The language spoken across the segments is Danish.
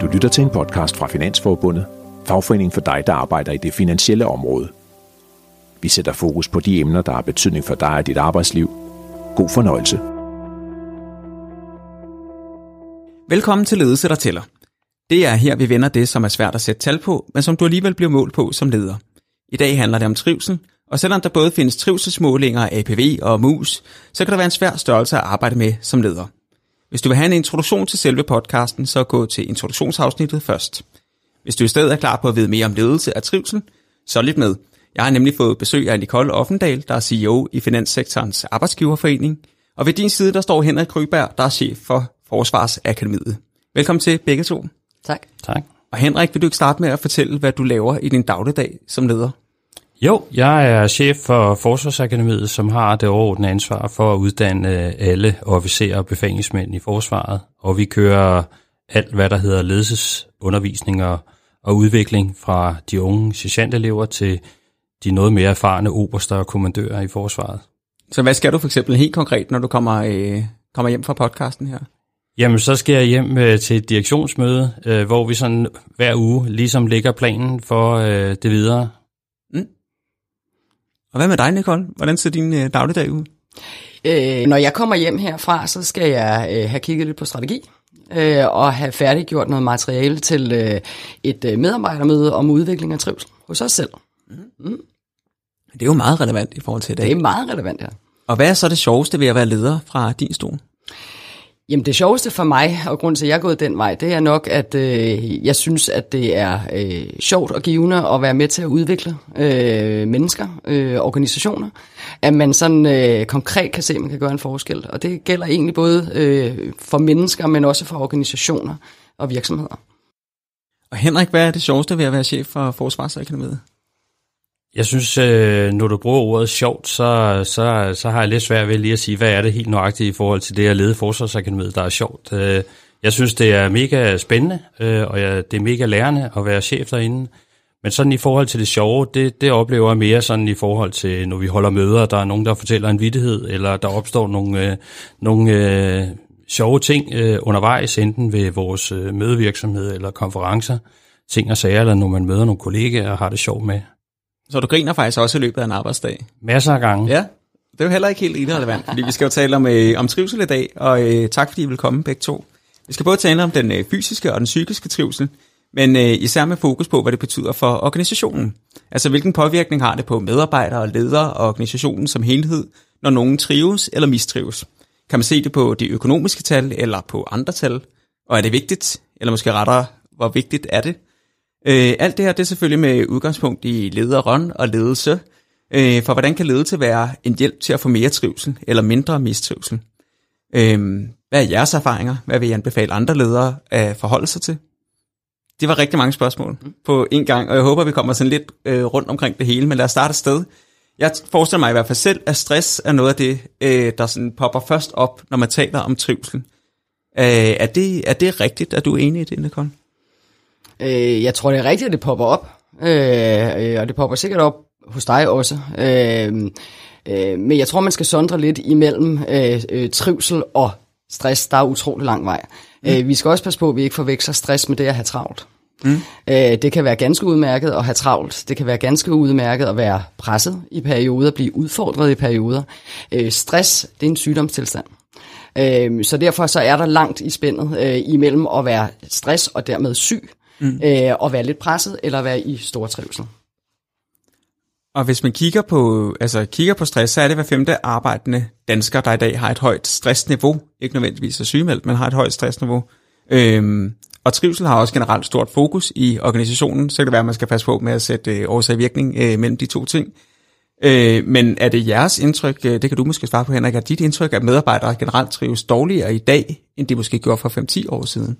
Du lytter til en podcast fra Finansforbundet, fagforening for dig, der arbejder i det finansielle område. Vi sætter fokus på de emner, der har betydning for dig og dit arbejdsliv. God fornøjelse. Velkommen til Ledelse, der tæller. Det er her, vi vender det, som er svært at sætte tal på, men som du alligevel bliver målt på som leder. I dag handler det om trivsel, og selvom der både findes trivselsmålinger, APV og MUS, så kan der være en svær størrelse at arbejde med som leder. Hvis du vil have en introduktion til selve podcasten, så gå til introduktionsafsnittet først. Hvis du i stedet er klar på at vide mere om ledelse og trivsel, så lidt med. Jeg har nemlig fået besøg af Nicole Offendal, der er CEO i Finanssektorens Arbejdsgiverforening, og ved din side der står Henrik Kryberg, der er chef for Forsvarsakademiet. Velkommen til begge to. Tak. Tak. Og Henrik, vil du ikke starte med at fortælle, hvad du laver i din dagligdag som leder? Jo, jeg er chef for Forsvarsakademiet, som har det overordnede ansvar for at uddanne alle officerer og befalingsmænd i forsvaret. Og vi kører alt, hvad der hedder ledelsesundervisning og, og udvikling fra de unge sergeantelever til de noget mere erfarne oberster og kommandører i forsvaret. Så hvad skal du for eksempel helt konkret, når du kommer, øh, kommer hjem fra podcasten her? Jamen, så skal jeg hjem øh, til et direktionsmøde, øh, hvor vi sådan hver uge ligesom lægger planen for øh, det videre. Og hvad med dig, Nicole? Hvordan ser din øh, dagligdag ud? Øh, når jeg kommer hjem herfra, så skal jeg øh, have kigget lidt på strategi øh, og have færdiggjort noget materiale til øh, et øh, medarbejdermøde om udvikling af trivsel hos os selv. Det er jo meget relevant i forhold til i dag. Det er meget relevant her. Og hvad er så det sjoveste ved at være leder fra din stol? Jamen det sjoveste for mig, og grund til, at jeg er gået den vej, det er nok, at øh, jeg synes, at det er øh, sjovt og givende at være med til at udvikle øh, mennesker, øh, organisationer. At man sådan øh, konkret kan se, at man kan gøre en forskel. Og det gælder egentlig både øh, for mennesker, men også for organisationer og virksomheder. Og Henrik, hvad er det sjoveste ved at være chef for Forsvarsakademiet? Jeg synes, øh, når du bruger ordet sjovt, så, så, så har jeg lidt svært ved lige at sige, hvad er det helt nøjagtigt i forhold til det at lede Forsvarsakademiet, der er sjovt. Øh, jeg synes, det er mega spændende, øh, og jeg, det er mega lærende at være chef derinde. Men sådan i forhold til det sjove, det, det oplever jeg mere sådan i forhold til, når vi holder møder, der er nogen, der fortæller en vittighed, eller der opstår nogle, øh, nogle øh, sjove ting øh, undervejs, enten ved vores øh, mødevirksomhed eller konferencer, ting og sager, eller når man møder nogle kollegaer og har det sjovt med. Så du griner faktisk også i løbet af en arbejdsdag? Masser af gange. Ja, det er jo heller ikke helt irrelevant, fordi vi skal jo tale om, øh, om trivsel i dag, og øh, tak fordi I vil komme begge to. Vi skal både tale om den øh, fysiske og den psykiske trivsel, men øh, især med fokus på, hvad det betyder for organisationen. Altså hvilken påvirkning har det på medarbejdere og ledere og organisationen som helhed, når nogen trives eller mistrives. Kan man se det på de økonomiske tal eller på andre tal? Og er det vigtigt, eller måske rettere, hvor vigtigt er det? Øh, alt det her det er selvfølgelig med udgangspunkt i lederen og ledelse. Øh, for hvordan kan ledelse være en hjælp til at få mere trivsel eller mindre mistrivsel? Øh, hvad er jeres erfaringer? Hvad vil I anbefale andre ledere at forholde sig til? Det var rigtig mange spørgsmål på en gang, og jeg håber, vi kommer sådan lidt øh, rundt omkring det hele, men lad os starte et sted. Jeg forestiller mig i hvert fald selv, at stress er noget af det, øh, der sådan popper først op, når man taler om trivsel. Øh, er, det, er det rigtigt, at du er enig i det, Nicole? Øh, jeg tror, det er rigtigt, at det popper op. Øh, øh, og det popper sikkert op hos dig også. Øh, øh, men jeg tror, man skal sondre lidt imellem øh, øh, trivsel og stress. Der er utrolig lang vej. Mm. Øh, vi skal også passe på, at vi ikke forveksler stress med det at have travlt. Mm. Øh, det kan være ganske udmærket at have travlt. Det kan være ganske udmærket at være presset i perioder, blive udfordret i perioder. Øh, stress, det er en sygdomstilstand. Øh, så derfor så er der langt i spændet øh, imellem at være stress og dermed syg, mm. øh, og være lidt presset, eller være i stor trivsel. Og hvis man kigger på, altså kigger på stress, så er det hver femte arbejdende dansker, der i dag har et højt stressniveau. Ikke nødvendigvis er sygemeldt, men har et højt stressniveau. Øhm, og trivsel har også generelt stort fokus i organisationen, så kan det være, at man skal passe på med at sætte øh, årsag virkning øh, mellem de to ting. Øh, men er det jeres indtryk, øh, det kan du måske svare på Henrik, er dit indtryk, at medarbejdere generelt trives dårligere i dag, end de måske gjorde for 5-10 år siden?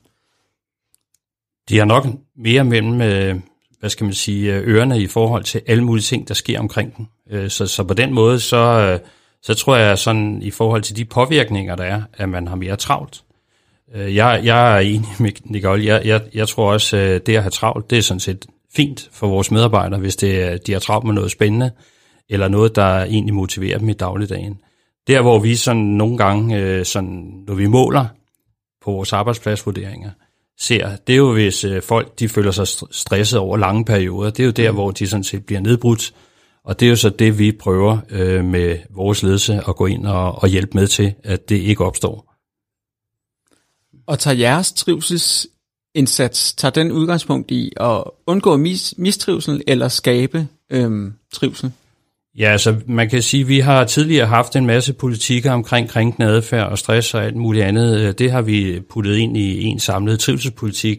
De har nok mere mellem, øh, hvad skal man sige, øh, ørerne i forhold til alle mulige ting, der sker omkring dem. Øh, så, så på den måde, så, øh, så tror jeg sådan, i forhold til de påvirkninger, der er, at man har mere travlt. Øh, jeg, jeg er enig med Nicole. Jeg, jeg, jeg tror også, at det at have travlt, det er sådan set fint for vores medarbejdere, hvis det, de har travlt med noget spændende, eller noget, der egentlig motiverer dem i dagligdagen. Der, hvor vi sådan nogle gange, øh, sådan, når vi måler på vores arbejdspladsvurderinger, ser, det er jo hvis øh, folk de føler sig stresset over lange perioder. Det er jo der, hvor de sådan set bliver nedbrudt. Og det er jo så det, vi prøver øh, med vores ledelse at gå ind og, og hjælpe med til, at det ikke opstår. Og tager jeres trivselsindsats, tager den udgangspunkt i at undgå mis, mistrivsel eller skabe øhm, trivsel? Ja, altså man kan sige, at vi har tidligere haft en masse politikker omkring krænkende adfærd og stress og alt muligt andet. Øh, det har vi puttet ind i en samlet trivselspolitik,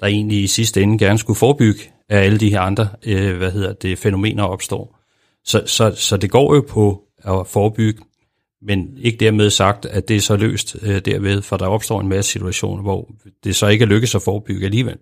der egentlig i sidste ende gerne skulle forebygge, at alle de her andre øh, hvad hedder det, fænomener opstår. Så, så, så det går jo på at forebygge, men ikke dermed sagt, at det er så løst øh, derved, for der opstår en masse situationer, hvor det så ikke er lykkes at forebygge alligevel.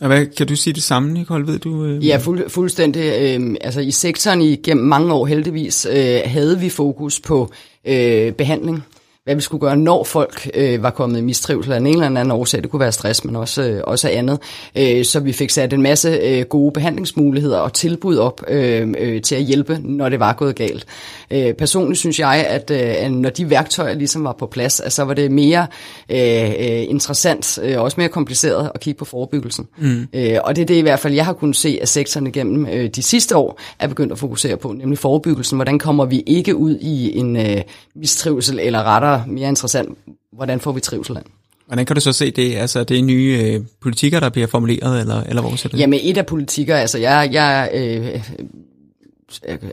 Og hvad, kan du sige det samme, Nicole? Ved du? Øh... Ja, fuld, fuldstændig. Øh, altså i sektoren igennem mange år heldigvis øh, havde vi fokus på øh, behandling hvad vi skulle gøre, når folk øh, var kommet i mistrivsel af en eller anden årsag. Det kunne være stress, men også, øh, også andet. Øh, så vi fik sat en masse øh, gode behandlingsmuligheder og tilbud op øh, øh, til at hjælpe, når det var gået galt. Øh, personligt synes jeg, at øh, når de værktøjer ligesom var på plads, at så var det mere øh, øh, interessant og øh, også mere kompliceret at kigge på forebyggelsen. Mm. Øh, og det er det i hvert fald, jeg har kunnet se, at sektoren gennem øh, de sidste år er begyndt at fokusere på, nemlig forebyggelsen. Hvordan kommer vi ikke ud i en øh, mistrivsel eller retter mere interessant, hvordan får vi trivsel af? Hvordan kan du så se det? Altså, det er nye øh, politikker, der bliver formuleret, eller, eller hvor så det? Jamen, et af politikker, altså, jeg, jeg øh,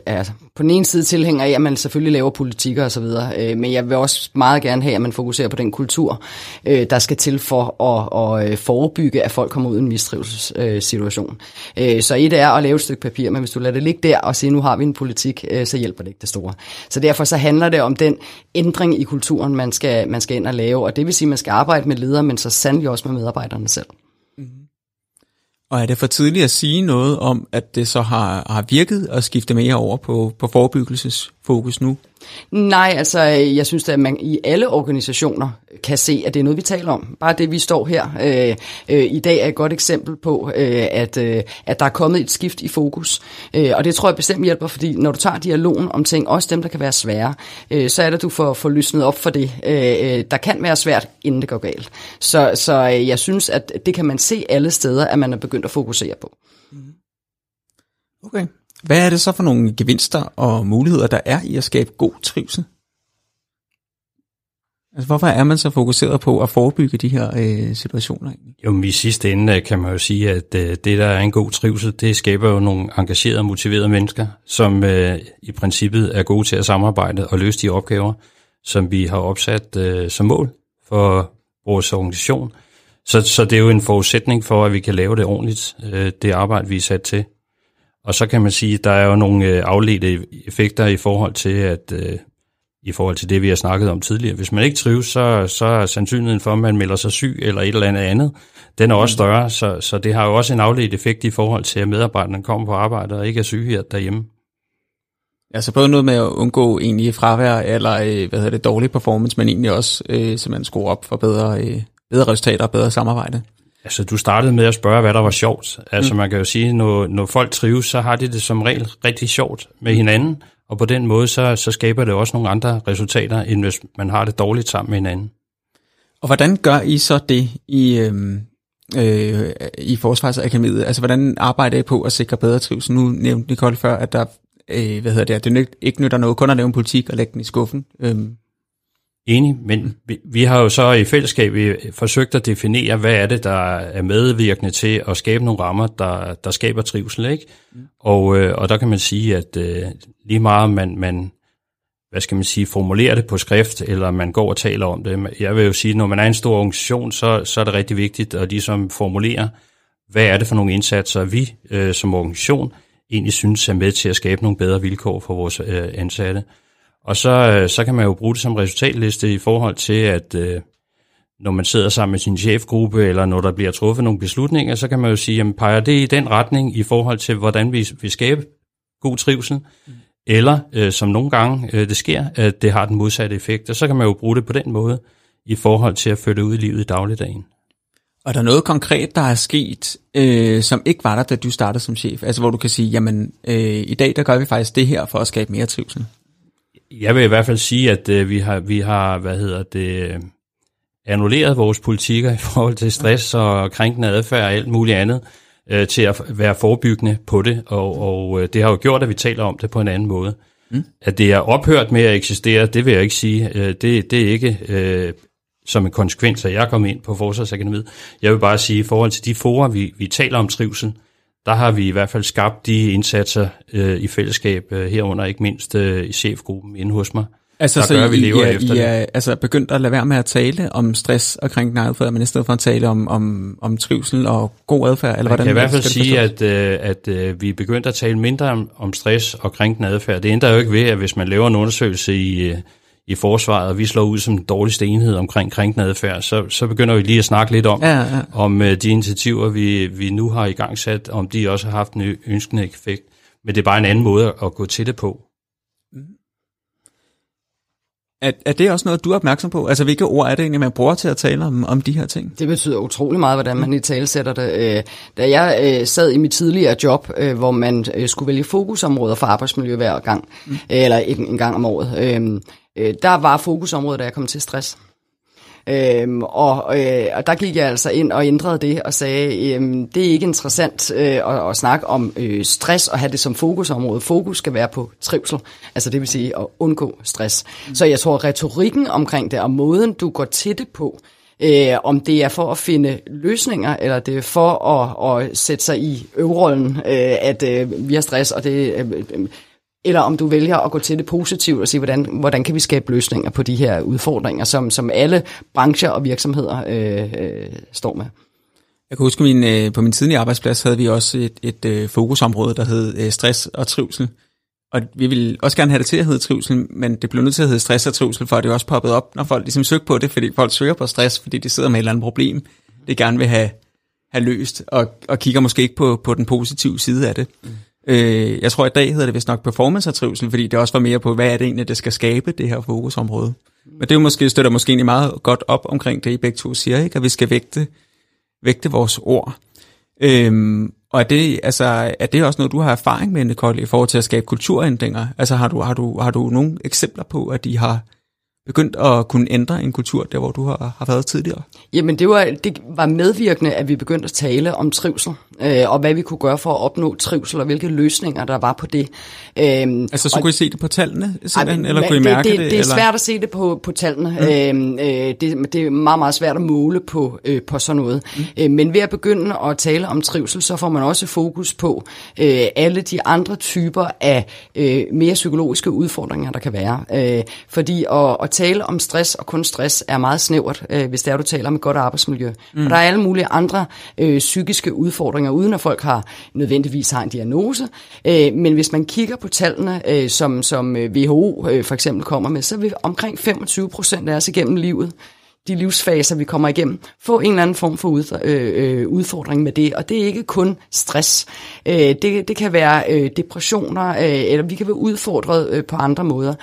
er på den ene side tilhænger af, at man selvfølgelig laver politikker osv., øh, men jeg vil også meget gerne have, at man fokuserer på den kultur, øh, der skal til for at, at øh, forebygge, at folk kommer ud i en mistrivselssituation. Øh, så et er at lave et stykke papir, men hvis du lader det ligge der og siger, nu har vi en politik, øh, så hjælper det ikke det store. Så derfor så handler det om den ændring i kulturen, man skal, man skal ind og lave, og det vil sige, at man skal arbejde med ledere, men så sandelig også med medarbejderne selv. Mhm. Og er det for tidligt at sige noget om, at det så har, har virket at skifte mere over på, på forebyggelsesfokus nu? Nej, altså jeg synes at man i alle organisationer kan se, at det er noget, vi taler om. Bare det, vi står her øh, øh, i dag er et godt eksempel på, øh, at, øh, at der er kommet et skift i fokus. Øh, og det tror jeg bestemt hjælper, fordi når du tager dialogen om ting, også dem, der kan være svære, øh, så er det, du får, får lysnet op for det, øh, øh der kan være svært, inden det går galt. Så, så øh, jeg synes, at det kan man se alle steder, at man er begyndt at fokusere på. Okay. Hvad er det så for nogle gevinster og muligheder, der er i at skabe god trivsel? Altså, hvorfor er man så fokuseret på at forebygge de her øh, situationer? Egentlig? Jo, i sidste ende øh, kan man jo sige, at øh, det, der er en god trivsel, det skaber jo nogle engagerede og motiverede mennesker, som øh, i princippet er gode til at samarbejde og løse de opgaver, som vi har opsat øh, som mål for vores organisation. Så, så det er jo en forudsætning for, at vi kan lave det ordentligt, øh, det arbejde, vi er sat til. Og så kan man sige, at der er jo nogle øh, afledte effekter i forhold til, at øh, i forhold til det, vi har snakket om tidligere. Hvis man ikke trives, så, så er sandsynligheden for, at man melder sig syg eller et eller andet andet, den er også mm. større, så, så det har jo også en afledt effekt i forhold til, at medarbejderne kommer på arbejde og ikke er syge her derhjemme. Altså både noget med at undgå egentlig fravær eller øh, hvad hedder det, dårlig performance, men egentlig også øh, så man skruer op for bedre, øh, bedre resultater og bedre samarbejde. Altså, du startede med at spørge, hvad der var sjovt. Altså, mm. man kan jo sige, når, når folk trives, så har de det som regel rigtig sjovt med hinanden, og på den måde, så, så skaber det også nogle andre resultater, end hvis man har det dårligt sammen med hinanden. Og hvordan gør I så det i, øh, øh, i Forsvarsakademiet? Altså, hvordan arbejder I på at sikre bedre trivsel? Nu nævnte Nicole før, at der øh, hvad hedder det, at det ikke nytter noget kun at lave en politik og lægge den i skuffen. Øh, Enig, men vi, vi har jo så i fællesskab forsøgt at definere, hvad er det, der er medvirkende til at skabe nogle rammer, der, der skaber trivsel. Ikke? Mm. Og, øh, og der kan man sige, at øh, lige meget man, man hvad skal man sige, formulerer det på skrift, eller man går og taler om det. Jeg vil jo sige, at når man er en stor organisation, så, så er det rigtig vigtigt at ligesom formulere, hvad er det for nogle indsatser, vi øh, som organisation egentlig synes er med til at skabe nogle bedre vilkår for vores øh, ansatte. Og så, øh, så kan man jo bruge det som resultatliste i forhold til, at øh, når man sidder sammen med sin chefgruppe, eller når der bliver truffet nogle beslutninger, så kan man jo sige, jamen peger det i den retning i forhold til, hvordan vi vil skabe god trivsel, mm. eller øh, som nogle gange øh, det sker, at det har den modsatte effekt, og så kan man jo bruge det på den måde i forhold til at føre det ud i livet i dagligdagen. Og er der noget konkret, der er sket, øh, som ikke var der, da du startede som chef? Altså hvor du kan sige, jamen øh, i dag der gør vi faktisk det her for at skabe mere trivsel. Jeg vil i hvert fald sige, at øh, vi har, vi har, hvad hedder det, annulleret vores politikker i forhold til stress og krænkende adfærd og alt muligt andet øh, til at være forebyggende på det, og, og øh, det har jo gjort, at vi taler om det på en anden måde. Mm. At det er ophørt med at eksistere, det vil jeg ikke sige. Øh, det, det er ikke øh, som en konsekvens, at jeg kom ind på Forsvarsakademiet. Jeg vil bare sige, i forhold til de forer, vi, vi taler om trivsel, der har vi i hvert fald skabt de indsatser øh, i fællesskab øh, herunder, ikke mindst øh, i chefgruppen inde hos mig. Altså, der så gør, I, vi lever I, efter I er altså, begyndt at lade være med at tale om stress og krænkende adfærd, men i stedet for at tale om, om, om trivsel og god adfærd? Eller hvordan, Jeg kan i hvert fald sige, at, øh, at øh, vi er begyndt at tale mindre om, om stress og krænkende adfærd. Det ændrer jo ikke ved, at hvis man laver en undersøgelse i, øh, i forsvaret, og vi slår ud som den dårligste enhed omkring krænkende adfærd, så, så begynder vi lige at snakke lidt om, ja, ja. om øh, de initiativer, vi, vi nu har i gang sat, om de også har haft en ønskende effekt. Men det er bare en anden måde at gå til det på. Er, er det også noget, du er opmærksom på? Altså, hvilke ord er det egentlig, man bruger til at tale om, om de her ting? Det betyder utrolig meget, hvordan man i tale sætter det. Øh, da jeg øh, sad i mit tidligere job, øh, hvor man skulle vælge fokusområder for arbejdsmiljø hver gang, mm. eller en, en gang om året, der var fokusområdet, da jeg kom til stress. Øhm, og, øh, og der gik jeg altså ind og ændrede det og sagde, øhm, det er ikke interessant øh, at, at snakke om øh, stress og have det som fokusområde. Fokus skal være på trivsel, altså det vil sige at undgå stress. Mm. Så jeg tror, retorikken omkring det og måden, du går til det på, øh, om det er for at finde løsninger, eller det er for at, at sætte sig i øvrollen, øh, at øh, vi har stress, og det... Øh, øh, eller om du vælger at gå til det positivt og sige, hvordan, hvordan kan vi skabe løsninger på de her udfordringer, som, som alle brancher og virksomheder øh, øh, står med. Jeg kan huske, min, øh, på min tidlige arbejdsplads havde vi også et, et øh, fokusområde, der hed øh, stress og trivsel. Og vi ville også gerne have det til at hedde trivsel, men det blev nødt til at hedde stress og trivsel, for det er også poppet op, når folk ligesom søger på det, fordi folk søger på stress, fordi de sidder med et eller andet problem, de gerne vil have, have løst, og, og kigger måske ikke på, på den positive side af det. Mm. Øh, jeg tror, i dag hedder det vist nok performance og trivsel, fordi det også var mere på, hvad er det egentlig, det skal skabe, det her fokusområde. Men det er jo måske, støtter måske egentlig meget godt op omkring det, I begge to siger, ikke? at vi skal vægte, vægte vores ord. Øhm, og er det, altså, er det også noget, du har erfaring med, Nicole, i forhold til at skabe kulturændringer? Altså har du, har du, har du nogle eksempler på, at de har begyndt at kunne ændre en kultur, der hvor du har, har været tidligere? Jamen det var, det var medvirkende, at vi begyndte at tale om trivsel, øh, og hvad vi kunne gøre for at opnå trivsel, og hvilke løsninger der var på det. Øhm, altså så og, kunne I se det på tallene, simpelthen, ej, eller kunne I mærke det? Det, det er eller? svært at se det på, på tallene. Mm. Øhm, øh, det, det er meget, meget svært at måle på, øh, på sådan noget. Mm. Øh, men ved at begynde at tale om trivsel, så får man også fokus på øh, alle de andre typer af øh, mere psykologiske udfordringer, der kan være. Øh, fordi at, at tale om stress og kun stress er meget snævert, øh, hvis det er, du taler om et godt arbejdsmiljø. Mm. Og der er alle mulige andre øh, psykiske udfordringer, uden at folk har nødvendigvis har en diagnose. Øh, men hvis man kigger på tallene, øh, som, som øh, WHO øh, for eksempel kommer med, så vil omkring 25 procent af os igennem livet de livsfaser, vi kommer igennem, få en eller anden form for ud, øh, øh, udfordring med det. Og det er ikke kun stress. Øh, det, det kan være øh, depressioner, øh, eller vi kan være udfordret øh, på andre måder.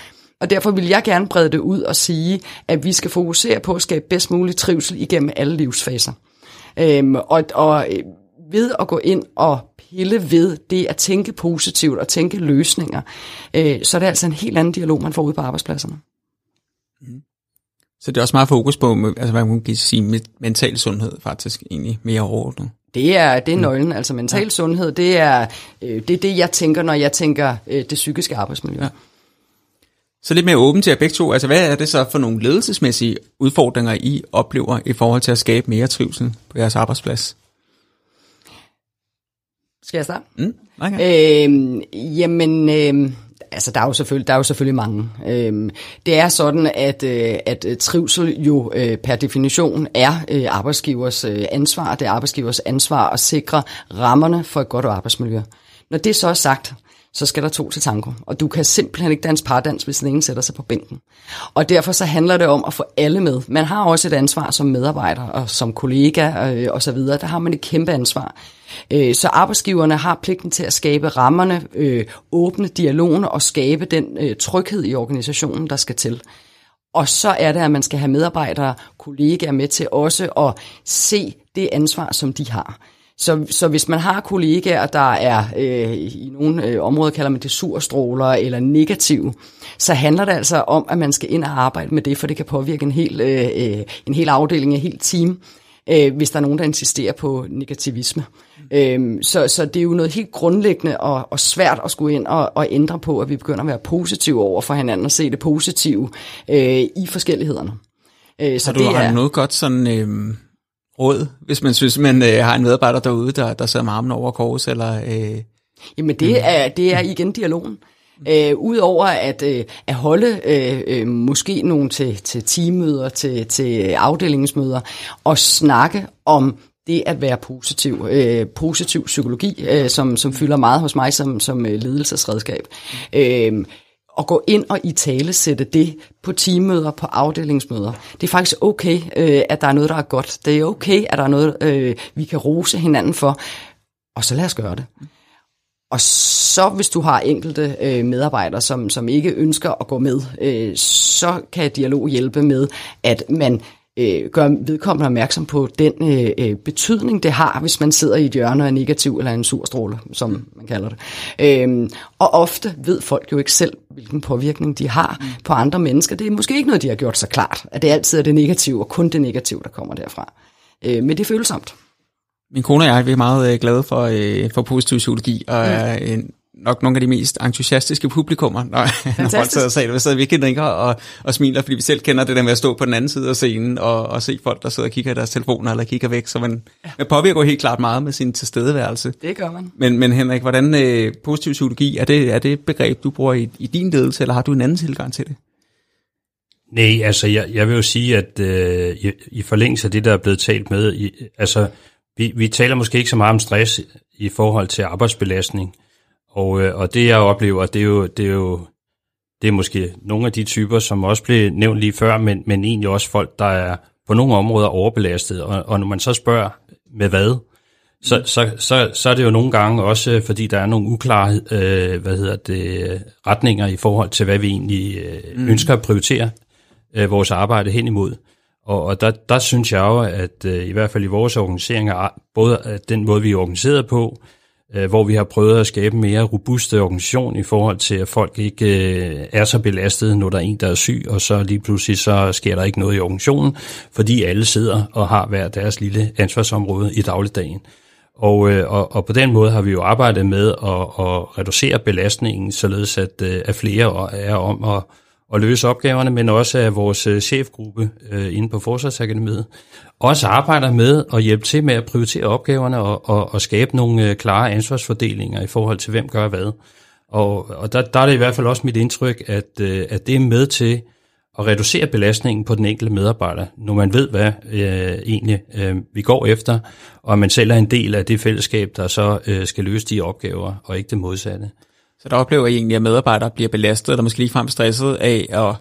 Og derfor vil jeg gerne brede det ud og sige, at vi skal fokusere på at skabe bedst mulig trivsel igennem alle livsfaser. Øhm, og, og øh, ved at gå ind og pille ved det at tænke positivt og tænke løsninger, øh, så er det altså en helt anden dialog, man får ud på arbejdspladserne. Mm. Så det er også meget fokus på, altså hvad man kan sige, mental sundhed faktisk egentlig mere overordnet. Det er, det er mm. nøglen, altså mental ja. sundhed, det er, øh, det er det, jeg tænker, når jeg tænker øh, det psykiske arbejdsmiljø. Ja. Så lidt mere åben til jer begge to. Altså, hvad er det så for nogle ledelsesmæssige udfordringer, I oplever i forhold til at skabe mere trivsel på jeres arbejdsplads? Skal jeg starte? Mm, okay. øhm, jamen, øhm, altså der er jo selvfølgelig, der er jo selvfølgelig mange. Øhm, det er sådan, at, øh, at trivsel jo øh, per definition er øh, arbejdsgivers øh, ansvar. Det er arbejdsgivers ansvar at sikre rammerne for et godt arbejdsmiljø. Når det så er sagt, så skal der to til tango. Og du kan simpelthen ikke danse pardans, hvis den ene sætter sig på bænken. Og derfor så handler det om at få alle med. Man har også et ansvar som medarbejder og som kollega øh, og så videre. Der har man et kæmpe ansvar. Øh, så arbejdsgiverne har pligten til at skabe rammerne, øh, åbne dialogen og skabe den øh, tryghed i organisationen, der skal til. Og så er det, at man skal have medarbejdere, kollegaer med til også at se det ansvar, som de har så, så hvis man har kollegaer, der er øh, i nogle øh, områder, kalder man det surstråler eller negativ, så handler det altså om, at man skal ind og arbejde med det, for det kan påvirke en hel, øh, øh en hel afdeling, en hel team, øh, hvis der er nogen, der insisterer på negativisme. Øhm, så, så det er jo noget helt grundlæggende og, og svært at skulle ind og, og ændre på, at vi begynder at være positive over for hinanden og se det positive øh, i forskellighederne. Øh, så har, du, det er, har noget godt sådan... Øh råd, hvis man synes, man øh, har en medarbejder derude, der, der sidder med armen over kors, eller... Øh, Jamen det er, det er igen dialogen. Øh, Udover at, øh, at holde øh, øh, måske nogle til, til teammøder, til, til afdelingsmøder, og snakke om det at være positiv. Øh, positiv psykologi, øh, som, som fylder meget hos mig som, som øh, ledelsesredskab. Øh, at gå ind og i tale sætte det på teammøder, på afdelingsmøder. Det er faktisk okay, øh, at der er noget, der er godt. Det er okay, at der er noget, øh, vi kan rose hinanden for. Og så lad os gøre det. Og så hvis du har enkelte øh, medarbejdere, som, som ikke ønsker at gå med, øh, så kan dialog hjælpe med, at man øh, gør vedkommende opmærksom på den øh, øh, betydning, det har, hvis man sidder i et hjørne og er negativ eller en sur stråle, som man kalder det. Øh, og ofte ved folk jo ikke selv, hvilken påvirkning de har på andre mennesker. Det er måske ikke noget, de har gjort så klart, at det altid er det negative, og kun det negative, der kommer derfra. Øh, men det er følsomt. Min kone og jeg vi er meget øh, glade for, øh, for positiv psykologi, og mm. er en, nok nogle af de mest entusiastiske publikummer, når, når folk sidder og. Så vi kan ringe og, og smiler, fordi vi selv kender det der med at stå på den anden side af scenen og, og se folk, der sidder og kigger i deres telefoner eller kigger væk. Så man, ja. man påvirker helt klart meget med sin tilstedeværelse. Det gør man. Men, men Henrik, hvordan øh, positiv psykologi, er det, er det et begreb, du bruger i, i din ledelse, eller har du en anden tilgang til det? Nej, altså jeg, jeg vil jo sige, at øh, i, i forlængelse af det, der er blevet talt med, i, altså vi, vi taler måske ikke så meget om stress i forhold til arbejdsbelastning, og, øh, og det jeg oplever, det er jo, det er jo det er måske nogle af de typer, som også blev nævnt lige før, men, men egentlig også folk, der er på nogle områder overbelastet. Og, og når man så spørger med hvad, så, så, så, så er det jo nogle gange også, fordi der er nogle uklare øh, hvad hedder det, retninger i forhold til, hvad vi egentlig øh, mm. ønsker at prioritere øh, vores arbejde hen imod. Og, og der, der synes jeg jo, at øh, i hvert fald i vores organisering, både den måde, vi er organiseret på, øh, Øh, hvor vi har prøvet at skabe en mere robust organisation i forhold til, at folk ikke øh, er så belastede, når der er en, der er syg, og så lige pludselig så sker der ikke noget i organisationen, fordi alle sidder og har hver deres lille ansvarsområde i dagligdagen. Og, øh, og, og på den måde har vi jo arbejdet med at, at reducere belastningen, således at, at flere er om at at løse opgaverne, men også af vores øh, chefgruppe øh, inde på Forsvarsakademiet, også arbejder med at hjælpe til med at prioritere opgaverne og, og, og skabe nogle øh, klare ansvarsfordelinger i forhold til, hvem gør hvad. Og, og der, der er det i hvert fald også mit indtryk, at, øh, at det er med til at reducere belastningen på den enkelte medarbejder, når man ved, hvad øh, egentlig øh, vi går efter, og man selv er en del af det fællesskab, der så øh, skal løse de opgaver, og ikke det modsatte. Så der oplever I egentlig, at medarbejdere bliver belastet, eller måske ligefrem stresset af at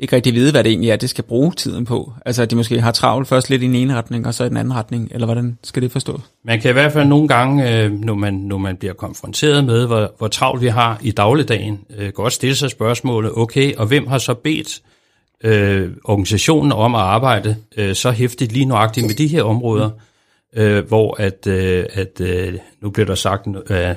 ikke rigtig vide, hvad det egentlig er, det skal bruge tiden på. Altså at de måske har travlt først lidt i den ene retning, og så i den anden retning, eller hvordan skal det forstås? Man kan i hvert fald nogle gange, øh, når man, når man bliver konfronteret med, hvor, hvor travlt vi har i dagligdagen, øh, godt stille sig spørgsmålet, okay, og hvem har så bedt øh, organisationen om at arbejde øh, så hæftigt lige nøjagtigt med de her områder, øh, hvor at, øh, at øh, nu bliver der sagt, øh,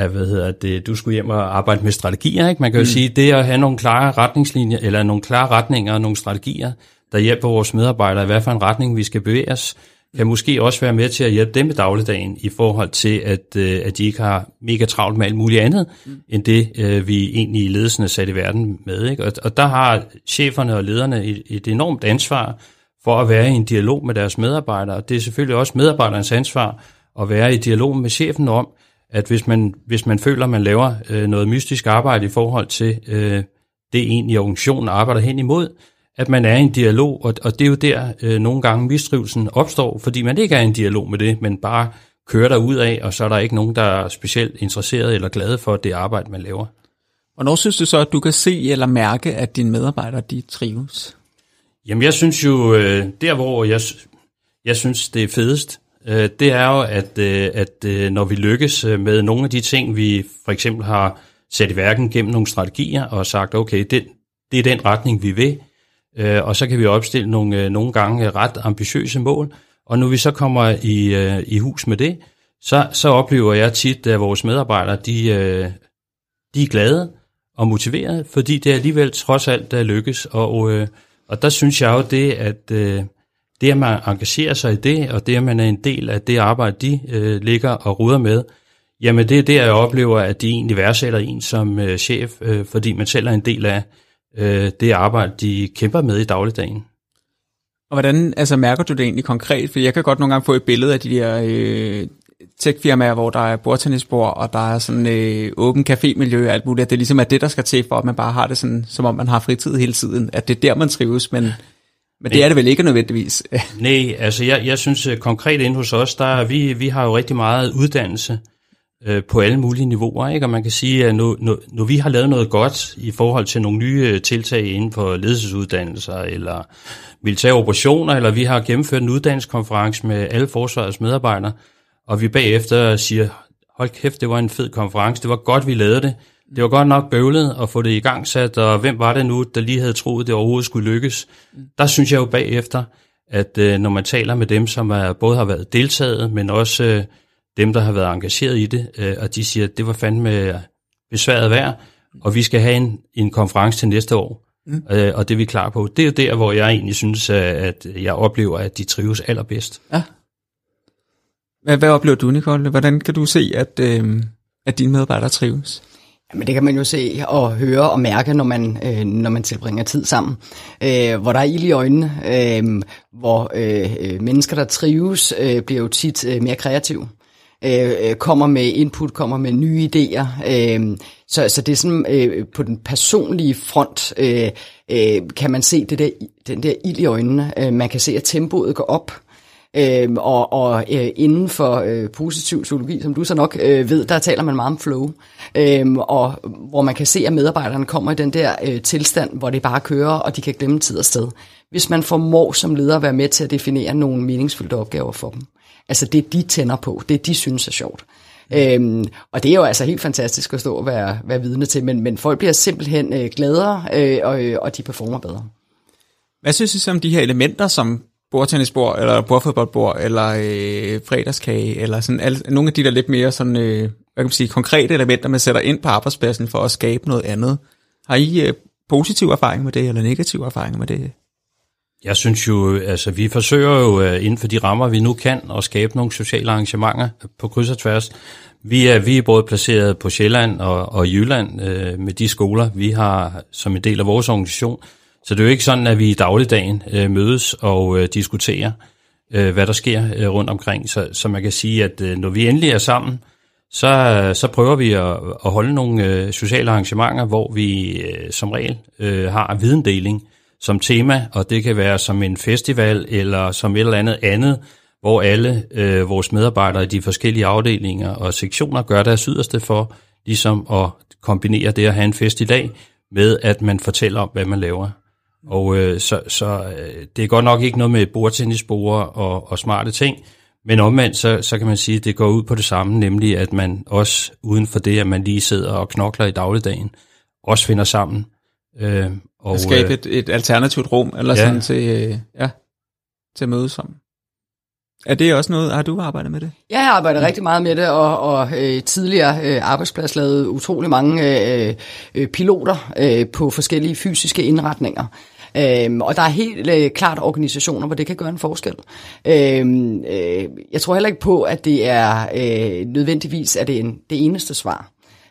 at hvad hedder det, du skulle hjem og arbejde med strategier. Ikke? Man kan jo mm. sige, det at have nogle klare retningslinjer, eller nogle klare retninger og nogle strategier, der hjælper vores medarbejdere i hvad for en retning vi skal bevæge os, kan måske også være med til at hjælpe dem i dagligdagen i forhold til, at, øh, at de ikke har mega travlt med alt muligt andet, mm. end det øh, vi egentlig i ledelsen er sat i verden med. Ikke? Og, og der har cheferne og lederne et, et enormt ansvar for at være i en dialog med deres medarbejdere. Det er selvfølgelig også medarbejderens ansvar at være i dialog med chefen om, at hvis man, hvis man føler, at man laver øh, noget mystisk arbejde i forhold til øh, det egentlig organisationen arbejder hen imod, at man er i en dialog, og, og det er jo der øh, nogle gange mistrivelsen opstår, fordi man ikke er i en dialog med det, men bare kører der ud af, og så er der ikke nogen, der er specielt interesseret eller glade for det arbejde, man laver. Hvornår synes du så, at du kan se eller mærke, at dine medarbejdere de trives? Jamen jeg synes jo, øh, der hvor jeg, jeg synes det er fedest, øh, det er jo, at, øh, at øh, når vi lykkes øh, med nogle af de ting, vi for eksempel har sat i værken gennem nogle strategier og sagt, okay, det, det er den retning, vi vil, øh, og så kan vi opstille nogle, øh, nogle gange ret ambitiøse mål, Og når vi så kommer i, øh, i hus med det, så, så oplever jeg tit, at vores medarbejdere, de, øh, de er glade og motiverede, fordi det alligevel trods alt der lykkes. Og, øh, og der synes jeg jo det, at øh, det, at man engagerer sig i det, og det, at man er en del af det arbejde, de øh, ligger og ruder med, jamen det er der, jeg oplever, at de egentlig værdsætter en som øh, chef, øh, fordi man selv er en del af øh, det arbejde, de kæmper med i dagligdagen. Og hvordan altså, mærker du det egentlig konkret? For jeg kan godt nogle gange få et billede af de der øh, tech-firmaer, hvor der er bordtennisbord, og der er sådan øh, åben cafémiljø og alt muligt. At det ligesom er det, der skal til, for at man bare har det sådan, som om man har fritid hele tiden. At det er der, man trives, men, men det er det vel ikke nødvendigvis. Nej, altså jeg, jeg synes øh, konkret ind hos os, der vi, vi har jo rigtig meget uddannelse øh, på alle mulige niveauer, ikke? og man kan sige, at nu, nu, nu vi har lavet noget godt i forhold til nogle nye øh, tiltag inden for ledelsesuddannelser, eller militære operationer, eller vi har gennemført en uddannelseskonference med alle forsvarets medarbejdere, og vi bagefter siger, hold kæft, det var en fed konference, det var godt, vi lavede det. Det var godt nok bøvlet at få det i gang sat, og hvem var det nu, der lige havde troet, det overhovedet skulle lykkes? Der synes jeg jo bagefter, at øh, når man taler med dem, som er, både har været deltaget, men også øh, dem, der har været engageret i det, øh, og de siger, at det var fandme besværet værd, og vi skal have en, en konference til næste år, mm. øh, og det er vi klar på. Det er jo der, hvor jeg egentlig synes, at jeg oplever, at de trives allerbedst. Ja. Hvad, hvad oplever du, Nicole? Hvordan kan du se, at, øh, at dine medarbejdere trives? Jamen det kan man jo se og høre og mærke, når man, øh, når man tilbringer tid sammen. Øh, hvor der er ild i øjnene, øh, hvor øh, mennesker, der trives, øh, bliver jo tit øh, mere kreative. Øh, øh kommer med input, kommer med nye idéer. Øh, så, så det er sådan, øh, på den personlige front, øh, øh, kan man se det der, den der ild i øjnene. Øh, man kan se, at tempoet går op. Øhm, og og øh, inden for øh, positiv psykologi, som du så nok øh, ved, der taler man meget om flow. Øhm, og hvor man kan se, at medarbejderne kommer i den der øh, tilstand, hvor det bare kører, og de kan glemme tid og sted. Hvis man formår som leder at være med til at definere nogle meningsfulde opgaver for dem. Altså det, de tænder på, det de synes er sjovt. Øhm, og det er jo altså helt fantastisk at stå og være, være vidne til, men, men folk bliver simpelthen øh, gladere, øh, og, øh, og de performer bedre. Hvad synes I om de her elementer, som bordtennisbord, eller bordfodboldbord, eller øh, fredagskage, eller sådan alle, nogle af de der lidt mere sådan, øh, hvad kan man sige, konkrete elementer, man sætter ind på arbejdspladsen for at skabe noget andet. Har I øh, positiv erfaring med det, eller negativ erfaring med det? Jeg synes jo, altså vi forsøger jo øh, inden for de rammer, vi nu kan, at skabe nogle sociale arrangementer på kryds og tværs. Vi er, vi er både placeret på Sjælland og, og Jylland øh, med de skoler, vi har som en del af vores organisation. Så det er jo ikke sådan, at vi i dagligdagen øh, mødes og øh, diskuterer, øh, hvad der sker øh, rundt omkring. Så, så man kan sige, at øh, når vi endelig er sammen, så, øh, så prøver vi at, at holde nogle øh, sociale arrangementer, hvor vi øh, som regel øh, har videndeling som tema, og det kan være som en festival eller som et eller andet andet, hvor alle øh, vores medarbejdere i de forskellige afdelinger og sektioner gør deres yderste for ligesom at kombinere det at have en fest i dag med, at man fortæller om, hvad man laver. Og øh, så, så øh, det er godt nok ikke noget med bordtennisbord og, og smarte ting, men omvendt, så, så kan man sige, at det går ud på det samme, nemlig at man også uden for det, at man lige sidder og knokler i dagligdagen, også finder sammen. Øh, og, at skabe øh, et, et alternativt rum, eller ja. sådan til, øh, ja, til at mødes sammen. Er det også noget, har du arbejdet med det? Jeg har arbejdet rigtig meget med det, og, og øh, tidligere øh, arbejdsplads lavede utrolig mange øh, øh, piloter øh, på forskellige fysiske indretninger. Øhm, og der er helt øh, klart organisationer, hvor det kan gøre en forskel. Øhm, øh, jeg tror heller ikke på, at det er øh, nødvendigvis er det, en, det eneste svar.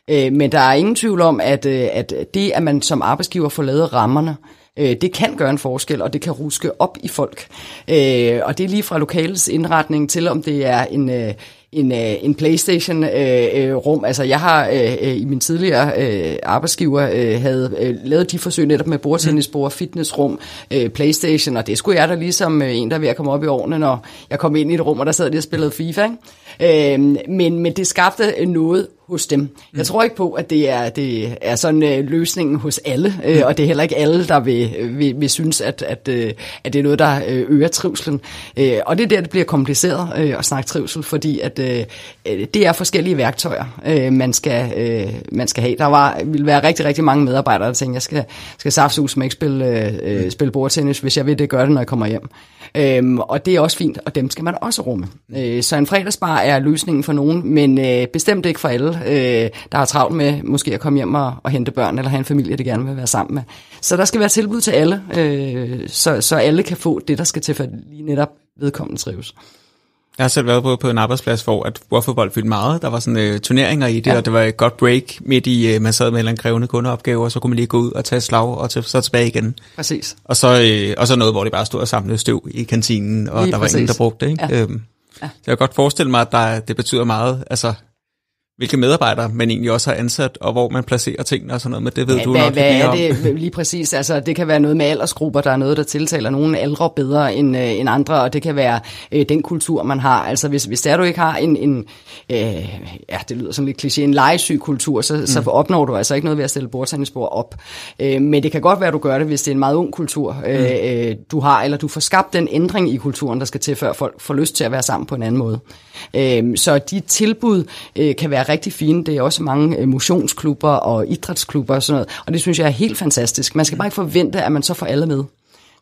Øh, men der er ingen tvivl om, at, øh, at det, at man som arbejdsgiver får lavet rammerne, øh, det kan gøre en forskel, og det kan ruske op i folk. Øh, og det er lige fra lokalets indretning til, om det er en... Øh, en, øh, en Playstation-rum. Øh, altså jeg har øh, i min tidligere øh, arbejdsgiver øh, havde øh, lavet de forsøg netop med bordtennisbord, fitnessrum, øh, Playstation, og det skulle jeg da ligesom øh, en, der er ved at komme op i årene, når jeg kom ind i et rum, og der sad de og spillede FIFA. Ikke? Øh, men, men det skabte noget hos dem. Jeg tror ikke på, at det er, det er sådan øh, løsningen hos alle, øh, og det er heller ikke alle, der vil, vil, vil synes, at, at, øh, at det er noget, der øh, øger trivselen. Øh, og det er der, det bliver kompliceret øh, at snakke trivsel, fordi at, øh, øh det er forskellige værktøjer, øh, man, skal, øh, man skal have. Der var, vil være rigtig, rigtig mange medarbejdere, der tænker, jeg skal, skal saftsus med ikke spille, øh, spille bordtennis, hvis jeg vil det, gør det, når jeg kommer hjem. Øhm, og det er også fint, og dem skal man også rumme. Øh, så en fredagsbar er løsningen for nogen, men øh, bestemt ikke for alle, øh, der har travlt med måske at komme hjem og, og hente børn, eller have en familie, de gerne vil være sammen med. Så der skal være tilbud til alle, øh, så, så alle kan få det, der skal til, for lige netop vedkommende trives. Jeg har selv været på, på en arbejdsplads, hvor at fodbold fyldte meget. Der var sådan øh, turneringer i det, ja. og det var et godt break midt i, øh, man sad med en krævende kundeopgave, og så kunne man lige gå ud og tage slag og til, så tilbage igen. Præcis. Og så, øh, og så noget, hvor de bare stod og samlede støv i kantinen, og lige der præcis. var ingen, der brugte det. Ikke? Ja. Øhm, ja. Så jeg kan godt forestille mig, at der, det betyder meget. Altså, hvilke medarbejdere man egentlig også har ansat, og hvor man placerer tingene og sådan noget, men det ved ja, du hvad, nok hvad er det lige præcis? Altså, det kan være noget med aldersgrupper, der er noget, der tiltaler nogle ældre bedre end, øh, end andre, og det kan være øh, den kultur, man har. Altså, hvis, hvis der du ikke har en, en øh, ja, det lyder som lidt kliché, en legesyg kultur, så, mm. så opnår du altså ikke noget ved at stille bordtennisbord op. Øh, men det kan godt være, at du gør det, hvis det er en meget ung kultur, øh, mm. øh, du har, eller du får skabt den ændring i kulturen, der skal til, før folk får lyst til at være sammen på en anden måde. Øh, så de tilbud øh, kan være rigtig fine. Det er også mange øh, motionsklubber og idrætsklubber og sådan noget. Og det synes jeg er helt fantastisk. Man skal bare ikke forvente, at man så får alle med.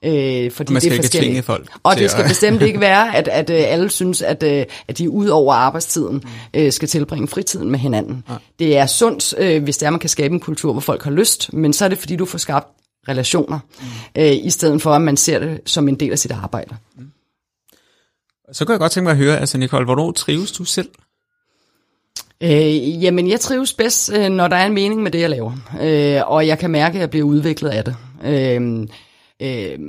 Øh, fordi man skal det er ikke tvinge folk. Og det skal at... bestemt ikke være, at, at, at øh, alle synes, at, øh, at de ud over arbejdstiden mm. øh, skal tilbringe fritiden med hinanden. Ja. Det er sundt, øh, hvis det er, man kan skabe en kultur, hvor folk har lyst, men så er det, fordi du får skabt relationer, mm. øh, i stedet for, at man ser det som en del af sit arbejde. Mm. Så kan jeg godt tænke mig at høre, altså Nicole, hvornår trives du selv? Øh, jamen, jeg trives bedst, øh, når der er en mening med det, jeg laver. Øh, og jeg kan mærke, at jeg bliver udviklet af det. Øh, øh,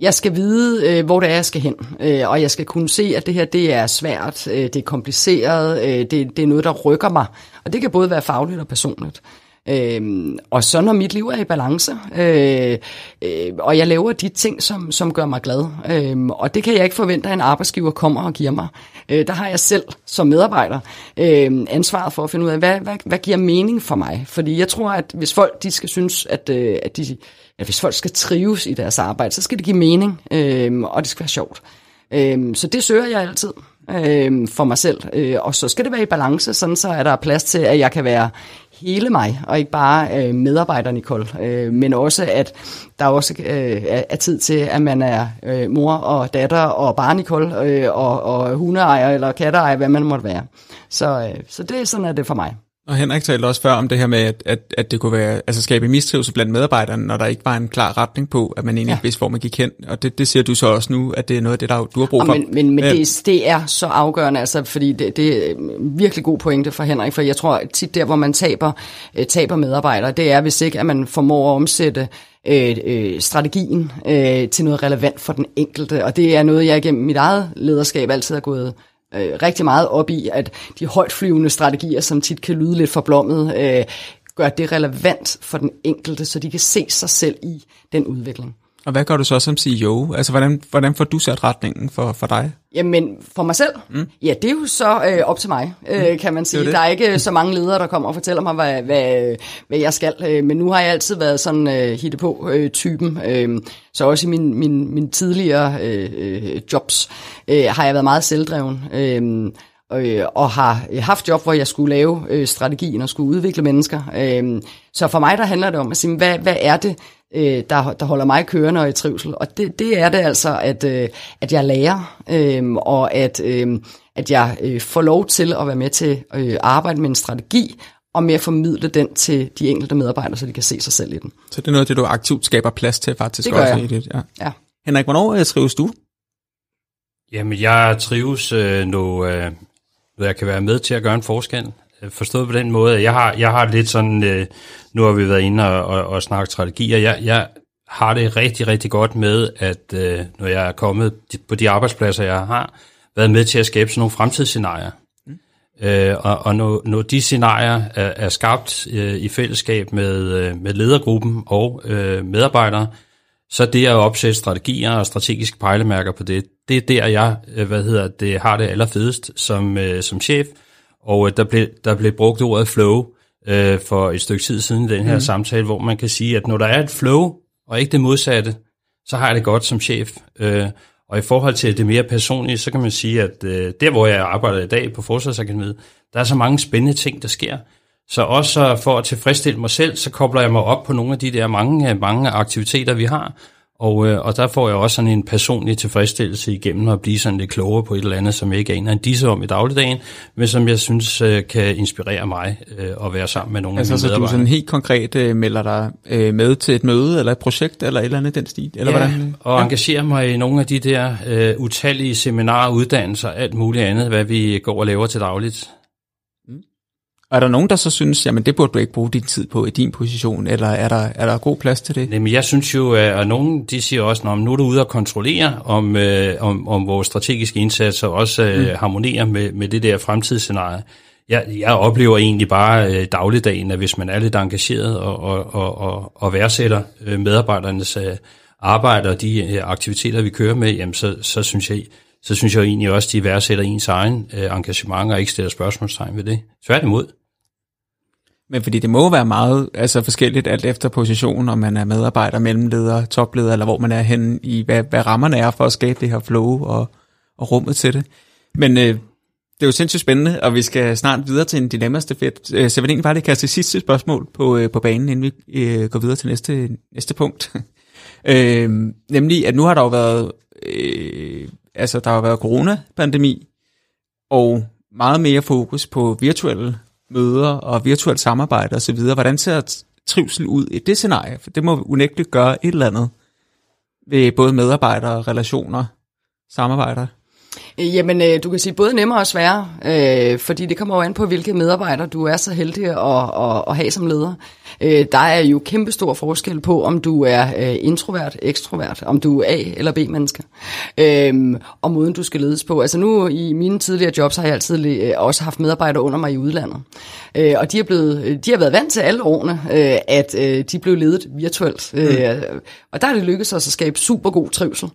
jeg skal vide, øh, hvor det er, jeg skal hen. Øh, og jeg skal kunne se, at det her det er svært, øh, det er kompliceret, øh, det, det er noget, der rykker mig. Og det kan både være fagligt og personligt. Øhm, og så når mit liv er i balance, øh, øh, og jeg laver de ting, som, som gør mig glad, øh, og det kan jeg ikke forvente, at en arbejdsgiver kommer og giver mig. Øh, der har jeg selv som medarbejder øh, ansvaret for at finde ud af, hvad, hvad, hvad giver mening for mig? Fordi jeg tror, at hvis folk de skal synes, at, øh, at, de, at hvis folk skal trives i deres arbejde, så skal det give mening, øh, og det skal være sjovt. Øh, så det søger jeg altid øh, for mig selv. Øh, og så skal det være i balance, sådan så er der plads til, at jeg kan være hele mig, og ikke bare øh, medarbejder Nicole, øh, men også at der også øh, er tid til, at man er øh, mor og datter og barn Nicole, øh, og, og hundeejer eller katteejer, hvad man måtte være. Så, øh, så det sådan er det for mig. Og Henrik talte også før om det her med, at, at, at det kunne være, altså skabe mistrivsel blandt medarbejderne, når der ikke var en klar retning på, at man egentlig ja. vidste, hvor man gik hen. Og det, det siger du så også nu, at det er noget af det, der du har brug for. Men, men, men det, det er så afgørende, altså, fordi det, det er virkelig god pointe for Henrik, for jeg tror tit der, hvor man taber, øh, taber medarbejdere, det er, hvis ikke at man formår at omsætte øh, øh, strategien øh, til noget relevant for den enkelte. Og det er noget, jeg gennem mit eget lederskab altid har gået øh, rigtig meget op i, at de højtflyvende strategier, som tit kan lyde lidt forblommet, øh, gør det relevant for den enkelte, så de kan se sig selv i den udvikling. Og hvad gør du så som CEO? Altså, hvordan, hvordan får du sat retningen for, for dig? Jamen, for mig selv? Mm. Ja, det er jo så øh, op til mig, øh, mm. kan man sige. Der er ikke så mange ledere, der kommer og fortæller mig, hvad, hvad, hvad jeg skal. Øh, men nu har jeg altid været sådan øh, hitte på øh, typen. Øh, så også i min, min, min tidligere øh, øh, jobs øh, har jeg været meget selvdreven. Øh, øh, og har haft job, hvor jeg skulle lave øh, strategien og skulle udvikle mennesker. Øh, så for mig der handler det om at sige, hvad, hvad er det, øh, der, der holder mig kørende og i trivsel? Og det, det er det altså, at, øh, at jeg lærer, øh, og at, øh, at jeg øh, får lov til at være med til at øh, arbejde med en strategi, og med at formidle den til de enkelte medarbejdere, så de kan se sig selv i den. Så det er noget, det du aktivt skaber plads til faktisk det gør også jeg. i det? Ja. ja. Henrik, hvornår øh, trives du? Jamen, jeg trives, øh, når, øh, når jeg kan være med til at gøre en forskel. Øh, forstået på den måde, jeg har, jeg har lidt sådan, øh, nu har vi været inde og, og, og snakket strategier, jeg, jeg har det rigtig, rigtig godt med, at øh, når jeg er kommet på de arbejdspladser, jeg har, været med til at skabe sådan nogle fremtidsscenarier. Mm. Øh, og og når, når de scenarier er, er skabt øh, i fællesskab med, øh, med ledergruppen og øh, medarbejdere, så det at opsætte strategier og strategiske pejlemærker på det, det er der, jeg hvad hedder det, har det allerfedest som, øh, som chef, Og øh, der, blev, der blev brugt ordet flow øh, for et stykke tid siden i den her mm. samtale, hvor man kan sige, at når der er et flow, og ikke det modsatte, så har jeg det godt som chef. Øh, og i forhold til det mere personlige, så kan man sige, at øh, der, hvor jeg arbejder i dag på Forsvarsakademiet, der er så mange spændende ting, der sker. Så også for at tilfredsstille mig selv, så kobler jeg mig op på nogle af de der mange, mange aktiviteter, vi har. Og, øh, og der får jeg også sådan en personlig tilfredsstillelse igennem at blive sådan lidt klogere på et eller andet, som jeg ikke aner en disse om i dagligdagen, men som jeg synes øh, kan inspirere mig øh, at være sammen med nogle altså, af mine så du sådan helt konkret øh, melder dig øh, med til et møde, eller et projekt, eller et eller andet den stil? Eller ja, hvordan? og ja. engagere mig i nogle af de der øh, utallige seminarer, uddannelser, alt muligt andet, hvad vi går og laver til dagligt. Og er der nogen, der så synes, jamen det burde du ikke bruge din tid på i din position, eller er der, er der god plads til det? Jamen, jeg synes jo, at nogen de siger også, at nu er du ude og kontrollere, om, øh, om, om vores strategiske indsatser også øh, mm. harmonerer med, med det der fremtidsscenarie. Jeg, jeg oplever egentlig bare øh, dagligdagen, at hvis man er lidt engageret og, og, og, og, og værdsætter øh, medarbejdernes øh, arbejde og de øh, aktiviteter, vi kører med, jamen så, så synes jeg, så synes jeg egentlig også, at de værdsætter ens egen øh, engagement og ikke stiller spørgsmålstegn ved det. Tværtimod. Men fordi det må være meget altså forskelligt alt efter position, om man er medarbejder, mellemleder, topleder, eller hvor man er henne i, hvad, hvad rammerne er for at skabe det her flow og, og rummet til det. Men øh, det er jo sindssygt spændende, og vi skal snart videre til en dilemma-stafet. Øh, så jeg vil egentlig bare lige kaste sidste spørgsmål på, øh, på banen, inden vi øh, går videre til næste, næste punkt. øh, nemlig, at nu har der jo været, øh, altså der har været coronapandemi, og meget mere fokus på virtuelle møder og virtuelt samarbejde osv. Hvordan ser trivsel ud i det scenarie? For det må unægteligt gøre et eller andet ved både medarbejdere, relationer, samarbejder. Jamen, øh, du kan sige både nemmere og sværere, øh, fordi det kommer jo an på, hvilke medarbejdere du er så heldig at, at, at have som leder. Øh, der er jo kæmpe stor forskel på, om du er øh, introvert, ekstrovert, om du er A- eller B-menneske, øh, og måden du skal ledes på. Altså nu i mine tidligere jobs har jeg altid øh, også haft medarbejdere under mig i udlandet, øh, og de er, blevet, de har været vant til alle årene, øh, at øh, de blev ledet virtuelt, øh, mm. og der er det lykkedes os at skabe super god trivsel.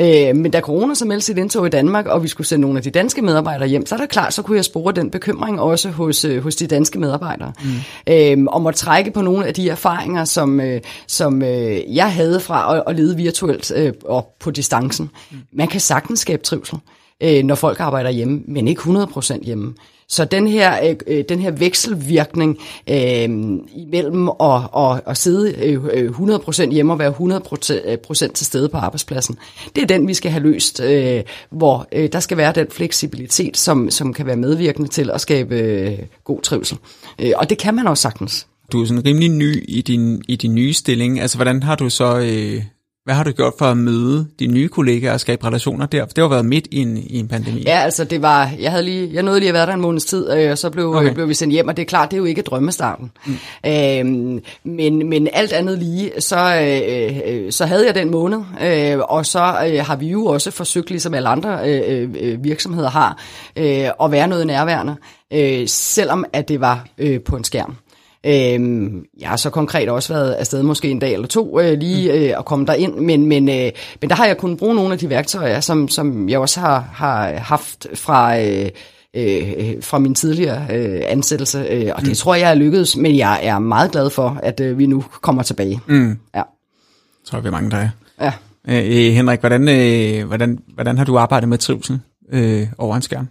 Øh, men da corona så meldte sit indtog i Danmark, og vi skulle sende nogle af de danske medarbejdere hjem, så er der klart, så kunne jeg spore den bekymring også hos, øh, hos de danske medarbejdere. Mm. Øh, om at trække på nogle af de erfaringer, som, øh, som øh, jeg havde fra at, at lede virtuelt øh, og på distancen. Mm. Man kan sagtens skabe trivsel, øh, når folk arbejder hjemme, men ikke 100% hjemme. Så den her, øh, øh, den her vekselvirkning øh, imellem at, at, at sidde øh, øh 100% hjemme og være 100% øh, til stede på arbejdspladsen, det er den, vi skal have løst, øh, hvor øh, der skal være den fleksibilitet, som, som kan være medvirkende til at skabe øh, god trivsel. Øh, og det kan man også sagtens. Du er sådan rimelig ny i din, i din nye stilling. Altså, hvordan har du så... Øh hvad har du gjort for at møde de nye kollegaer og skabe relationer der? For det har været midt i en, i en pandemi. Ja, altså det var, jeg, havde lige, jeg nåede lige at være der en måneds tid, øh, og så blev, okay. blev vi sendt hjem, og det er klart, det er jo ikke drømmestarten. Mm. Øhm, men, men alt andet lige, så, øh, øh, så havde jeg den måned, øh, og så øh, har vi jo også forsøgt, ligesom alle andre øh, øh, virksomheder har, øh, at være noget nærværende, øh, selvom at det var øh, på en skærm. Øhm, jeg har så konkret også været afsted måske en dag eller to øh, lige mm. øh, at komme ind, men, men, øh, men der har jeg kunnet bruge nogle af de værktøjer, som, som jeg også har, har haft fra... Øh, øh, fra min tidligere øh, ansættelse, øh, og det mm. tror jeg er lykkedes, men jeg er meget glad for, at øh, vi nu kommer tilbage. Mm. Ja. Tror jeg, vi er mange, der er. Ja. Øh, øh, Henrik, hvordan, øh, hvordan, hvordan har du arbejdet med trivsel øh, over en skærm?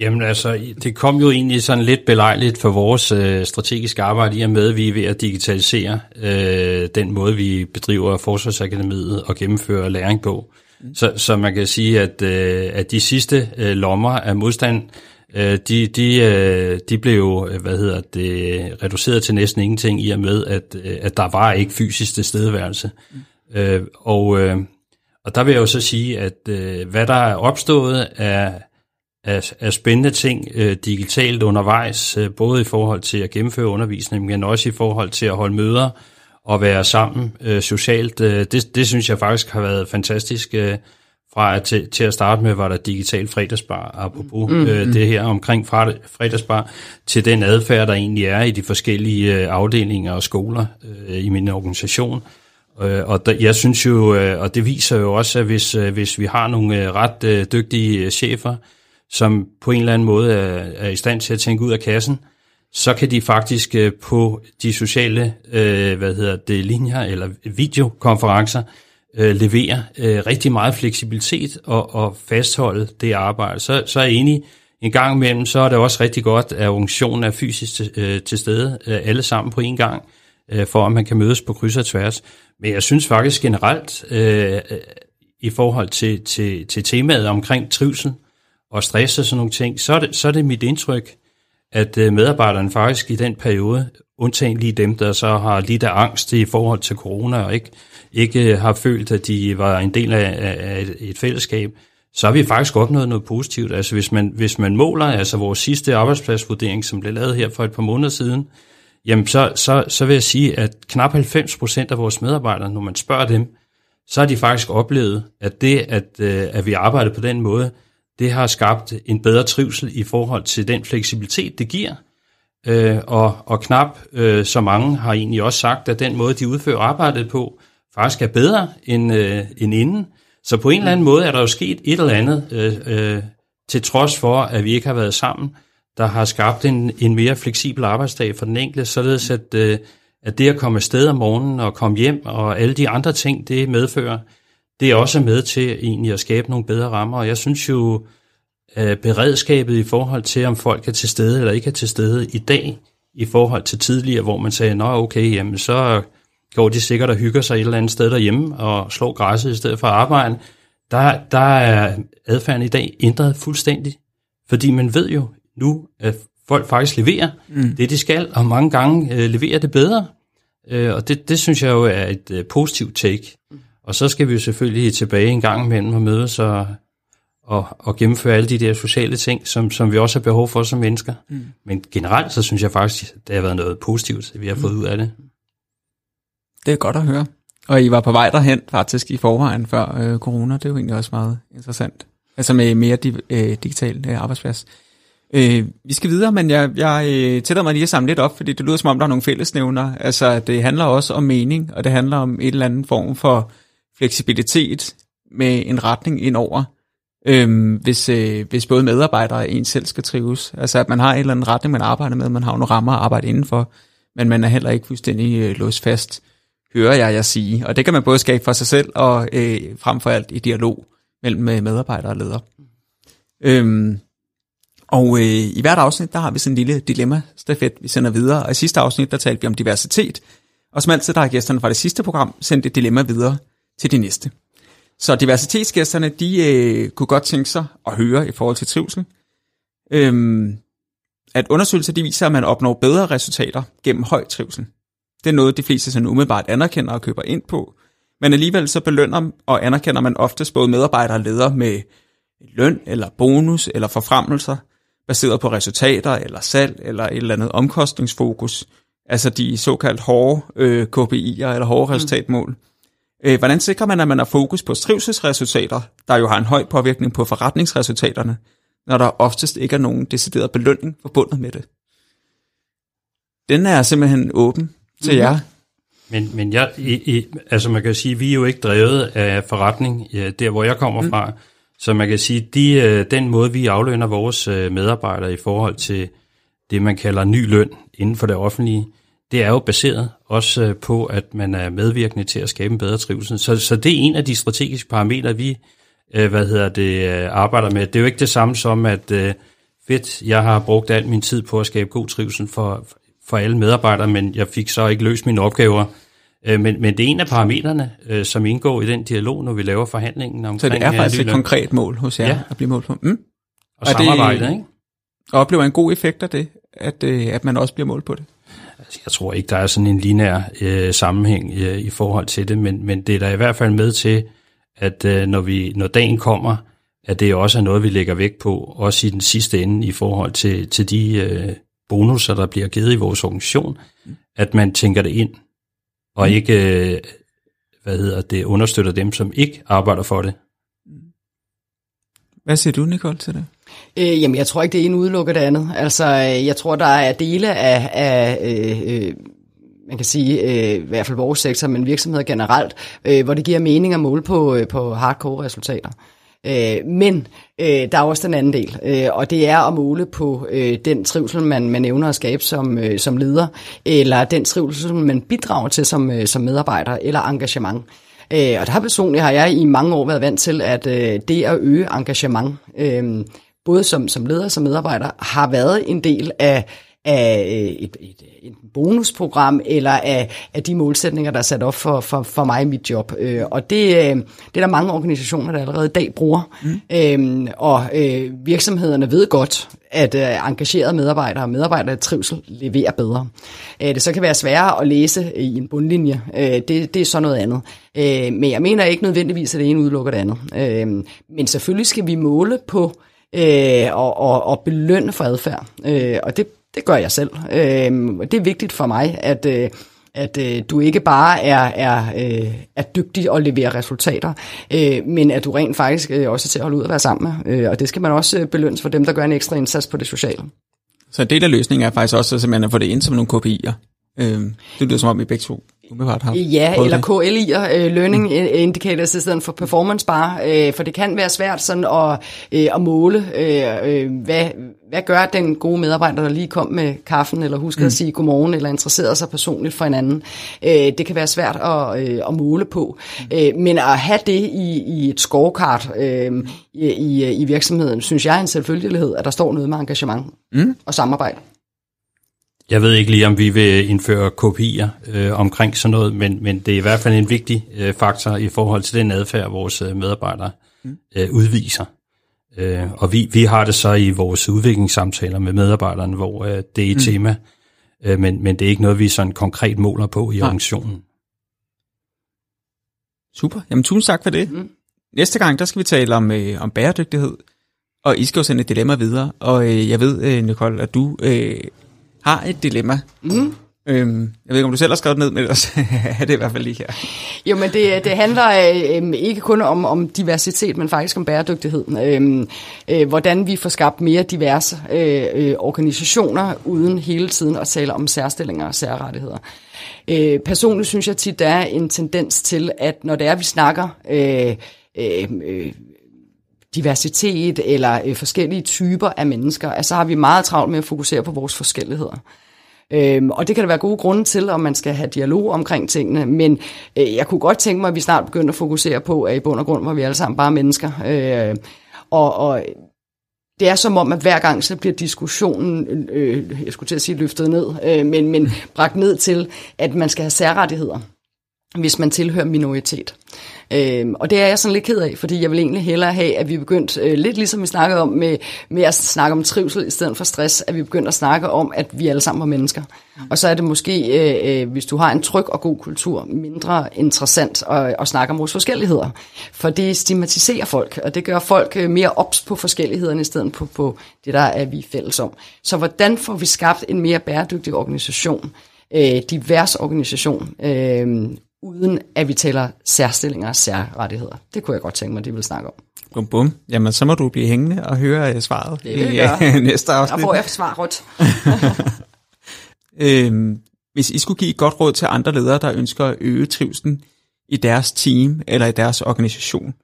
Jamen altså, det kom jo egentlig sådan lidt belejligt for vores øh, strategiske arbejde i og med, at vi er ved at digitalisere øh, den måde, vi bedriver Forsvarsakademiet og gennemfører læring på. Mm. Så, så man kan sige, at, øh, at de sidste øh, lommer af modstand, øh, de, de, øh, de blev hvad hedder det, reduceret til næsten ingenting i og med, at, øh, at der var ikke fysisk tilstedeværelse. Mm. Øh, og, øh, og der vil jeg jo så sige, at øh, hvad der er opstået er af, af spændende ting øh, digitalt undervejs, øh, både i forhold til at gennemføre undervisning, men også i forhold til at holde møder og være sammen øh, socialt. Øh, det, det synes jeg faktisk har været fantastisk. Øh, fra at til, til at starte med var der digital fredagsbar, apropos mm, øh, mm. det her omkring fredagsbar, til den adfærd, der egentlig er i de forskellige øh, afdelinger og skoler øh, i min organisation. Øh, og der, jeg synes jo, øh, og det viser jo også, at hvis, øh, hvis vi har nogle øh, ret øh, dygtige chefer, som på en eller anden måde er, er i stand til at tænke ud af kassen, så kan de faktisk øh, på de sociale øh, hvad hedder det, linjer eller videokonferencer øh, levere øh, rigtig meget fleksibilitet og, og fastholde det arbejde. Så, så er jeg enig, en gang imellem, så er det også rigtig godt, at organisationen er fysisk til, øh, til stede, øh, alle sammen på en gang, øh, for at man kan mødes på kryds og tværs. Men jeg synes faktisk generelt, øh, i forhold til, til, til temaet omkring trivsel og stress og sådan nogle ting, så er det, så er det mit indtryk, at øh, medarbejderne faktisk i den periode, undtagen lige dem, der så har lidt af angst i forhold til corona og ikke, ikke øh, har følt, at de var en del af, af et, et fællesskab, så har vi faktisk opnået noget positivt. Altså hvis man, hvis man måler, altså vores sidste arbejdspladsvurdering, som blev lavet her for et par måneder siden, jamen så, så, så vil jeg sige, at knap 90 procent af vores medarbejdere, når man spørger dem, så har de faktisk oplevet, at det, at, øh, at vi arbejder på den måde, det har skabt en bedre trivsel i forhold til den fleksibilitet, det giver. Øh, og, og knap øh, så mange har egentlig også sagt, at den måde, de udfører arbejdet på, faktisk er bedre end, øh, end inden. Så på en eller anden måde er der jo sket et eller andet, øh, øh, til trods for, at vi ikke har været sammen, der har skabt en, en mere fleksibel arbejdsdag for den enkelte, således at, øh, at det at komme afsted om morgenen og komme hjem og alle de andre ting, det medfører, det er også med til egentlig at skabe nogle bedre rammer. Og jeg synes jo, at beredskabet i forhold til, om folk er til stede eller ikke er til stede i dag, i forhold til tidligere, hvor man sagde, nå okay, jamen så går de sikkert og hygger sig et eller andet sted derhjemme og slår græsset i stedet for at arbejde. Der, der er adfærden i dag ændret fuldstændig, fordi man ved jo nu, at folk faktisk leverer mm. det, de skal, og mange gange øh, leverer det bedre. Øh, og det, det synes jeg jo er et øh, positivt take. Og så skal vi jo selvfølgelig tilbage en gang imellem og mødes og, og, og gennemføre alle de der sociale ting, som, som vi også har behov for som mennesker. Mm. Men generelt så synes jeg faktisk, det har været noget positivt, vi har fået mm. ud af det. Det er godt at høre. Og I var på vej derhen faktisk i forvejen før øh, corona. Det er jo egentlig også meget interessant. Altså med mere di- øh, digital øh, arbejdsplads. Øh, vi skal videre, men jeg, jeg øh, tætter mig lige at samle lidt op, fordi det lyder som om, der er nogle fællesnævner. Altså det handler også om mening, og det handler om en eller anden form for fleksibilitet med en retning indover. Øhm, hvis, øh, hvis både medarbejdere og en selv skal trives. Altså at man har en eller anden retning, man arbejder med, man har nogle rammer at arbejde indenfor, men man er heller ikke fuldstændig øh, låst fast hører jeg jer sige. Og det kan man både skabe for sig selv og øh, frem for alt i dialog mellem øh, medarbejdere og ledere. Øhm, og øh, i hvert afsnit, der har vi sådan en lille dilemma-stafet, vi sender videre. Og i sidste afsnit, der talte vi om diversitet. Og som altid, der har gæsterne fra det sidste program sendt et dilemma videre til de næste. Så diversitetsgæsterne, de øh, kunne godt tænke sig at høre i forhold til trivsel. Øhm, at undersøgelser de viser, at man opnår bedre resultater gennem høj trivsel. Det er noget, de fleste sådan umiddelbart anerkender og køber ind på. Men alligevel så belønner og anerkender man oftest både medarbejdere og ledere med løn eller bonus eller forfremmelser, baseret på resultater eller salg eller et eller andet omkostningsfokus, altså de såkaldt hårde øh, KPI'er eller hårde mm. Øh, hvordan sikrer man, at man har fokus på trivselsresultater, der jo har en høj påvirkning på forretningsresultaterne, når der oftest ikke er nogen decideret belønning forbundet med det? Den er simpelthen åben til jer. Men, men jeg, i, i, altså man kan sige, vi er jo ikke drevet af forretning ja, der, hvor jeg kommer mm. fra. Så man kan sige, de, øh, den måde, vi aflønner vores øh, medarbejdere i forhold til det, man kalder ny løn inden for det offentlige, det er jo baseret også øh, på, at man er medvirkende til at skabe en bedre trivsel. Så, så det er en af de strategiske parametre, vi hvad hedder det, arbejder med. Det er jo ikke det samme som, at fedt, jeg har brugt al min tid på at skabe god trivsel for, for alle medarbejdere, men jeg fik så ikke løst mine opgaver. Øh, men, men det er en af parametrene, øh, som indgår i den dialog, når vi laver forhandlingen omkring... Så det er øh, faktisk et konkret mål hos jer ja. at blive målt på? Mm. Og samarbejde, det, ikke? Og oplever en god effekt af det, at, at man også bliver målt på det? Altså, jeg tror ikke, der er sådan en lineær øh, sammenhæng øh, i forhold til det, men, men det er der i hvert fald med til, at øh, når, vi, når dagen kommer, at det også er noget, vi lægger vægt på, også i den sidste ende i forhold til, til de øh, bonusser, der bliver givet i vores organisation, at man tænker det ind, og mm. ikke øh, hvad hedder det, understøtter dem, som ikke arbejder for det. Hvad siger du, Nicole, til det? Øh, jamen, jeg tror ikke, det ene udelukker det andet. Altså, øh, jeg tror, der er dele af, af øh, øh, man kan sige, øh, i hvert fald vores sektor, men virksomheder generelt, øh, hvor det giver mening at måle på, øh, på hardcore resultater. Øh, men øh, der er også den anden del, øh, og det er at måle på øh, den trivsel, man, man evner at skabe som, øh, som leder, eller den trivsel, man bidrager til som, øh, som medarbejder, eller engagement. Øh, og der personligt har jeg i mange år været vant til, at øh, det at øge engagement, øh, både som, som leder og som medarbejder, har været en del af, af øh, et, et, et bonusprogram, eller af, af de målsætninger, der er sat op for, for, for mig i mit job. Øh, og det, øh, det er der mange organisationer, der allerede i dag bruger. Mm. Øhm, og øh, virksomhederne ved godt, at øh, engagerede medarbejdere og medarbejdere trivsel leverer bedre. Øh, det så kan være sværere at læse i en bundlinje. Øh, det, det er så noget andet. Øh, men jeg mener ikke nødvendigvis, at det ene udelukker det andet. Øh, men selvfølgelig skal vi måle på øh, Øh, og, og, og belønne for adfærd. Øh, og det det gør jeg selv. Øh, det er vigtigt for mig, at, øh, at øh, du ikke bare er, er, øh, er dygtig og leverer resultater, øh, men at du rent faktisk øh, også er til at holde ud og være sammen med. Øh, og det skal man også øh, belønnes for dem, der gør en ekstra indsats på det sociale. Så en del af løsningen er faktisk også simpelthen at få det ind som nogle KPI'er. Øh, det lyder som om, I begge to umiddelbart har Ja, eller KLI'er, uh, Learning mm. Indicators i stedet for Performance Bar, uh, for det kan være svært sådan at, uh, at måle, uh, hvad, hvad gør den gode medarbejder, der lige kom med kaffen, eller husker mm. at sige godmorgen, eller interesserer sig personligt for hinanden. Uh, det kan være svært at, uh, at måle på, uh, men at have det i, i et scorecard i, i, i virksomheden, synes jeg er en selvfølgelighed, at der står noget med engagement mm. og samarbejde. Jeg ved ikke lige, om vi vil indføre kopier øh, omkring sådan noget, men, men det er i hvert fald en vigtig øh, faktor i forhold til den adfærd, vores øh, medarbejdere mm. øh, udviser. Øh, og vi, vi har det så i vores udviklingssamtaler med medarbejderne, hvor øh, det er et mm. tema, øh, men, men det er ikke noget, vi sådan konkret måler på i organisationen. Super. Jamen tusind tak for det. Mm. Næste gang, der skal vi tale om, øh, om bæredygtighed, og I skal jo sende et dilemma videre. Og øh, jeg ved, øh, Nicole, at du øh, har et dilemma. Mm. Øhm, jeg ved ikke, om du selv har skrevet ned, men ellers er det i hvert fald lige her. Jo, men det, det handler øh, ikke kun om, om diversitet, men faktisk om bæredygtighed. Øh, øh, hvordan vi får skabt mere diverse øh, øh, organisationer, uden hele tiden at tale om særstillinger og særrettigheder. Øh, personligt synes jeg tit, der er en tendens til, at når det er, vi snakker... Øh, øh, øh, diversitet eller øh, forskellige typer af mennesker, altså har vi meget travlt med at fokusere på vores forskelligheder. Øhm, og det kan der være gode grunde til, om man skal have dialog omkring tingene, men øh, jeg kunne godt tænke mig, at vi snart begynder at fokusere på, at i bund og grund var vi alle sammen bare mennesker. Øh, og, og det er som om, at hver gang så bliver diskussionen, øh, jeg skulle til at sige løftet ned, øh, men, men bragt ned til, at man skal have særrettigheder, hvis man tilhører minoritet. Øhm, og det er jeg sådan lidt ked af, fordi jeg vil egentlig hellere have, at vi begyndt, øh, lidt ligesom vi snakkede om med, med at snakke om trivsel i stedet for stress, at vi begynder at snakke om, at vi alle sammen er mennesker. Og så er det måske, øh, øh, hvis du har en tryg og god kultur, mindre interessant at, at snakke om vores forskelligheder. For det stigmatiserer folk, og det gør folk øh, mere ops på forskellighederne i stedet på, på det, der er vi fælles om. Så hvordan får vi skabt en mere bæredygtig organisation? øh, divers organisation, øh, uden at vi taler særstillinger og særrettigheder. Det kunne jeg godt tænke mig, de vil snakke om. Bum, bum. Jamen, så må du blive hængende og høre uh, svaret det i uh, næste afsnit. Der får jeg svar rødt. øhm, hvis I skulle give et godt råd til andre ledere, der ønsker at øge trivselen i deres team eller i deres organisation,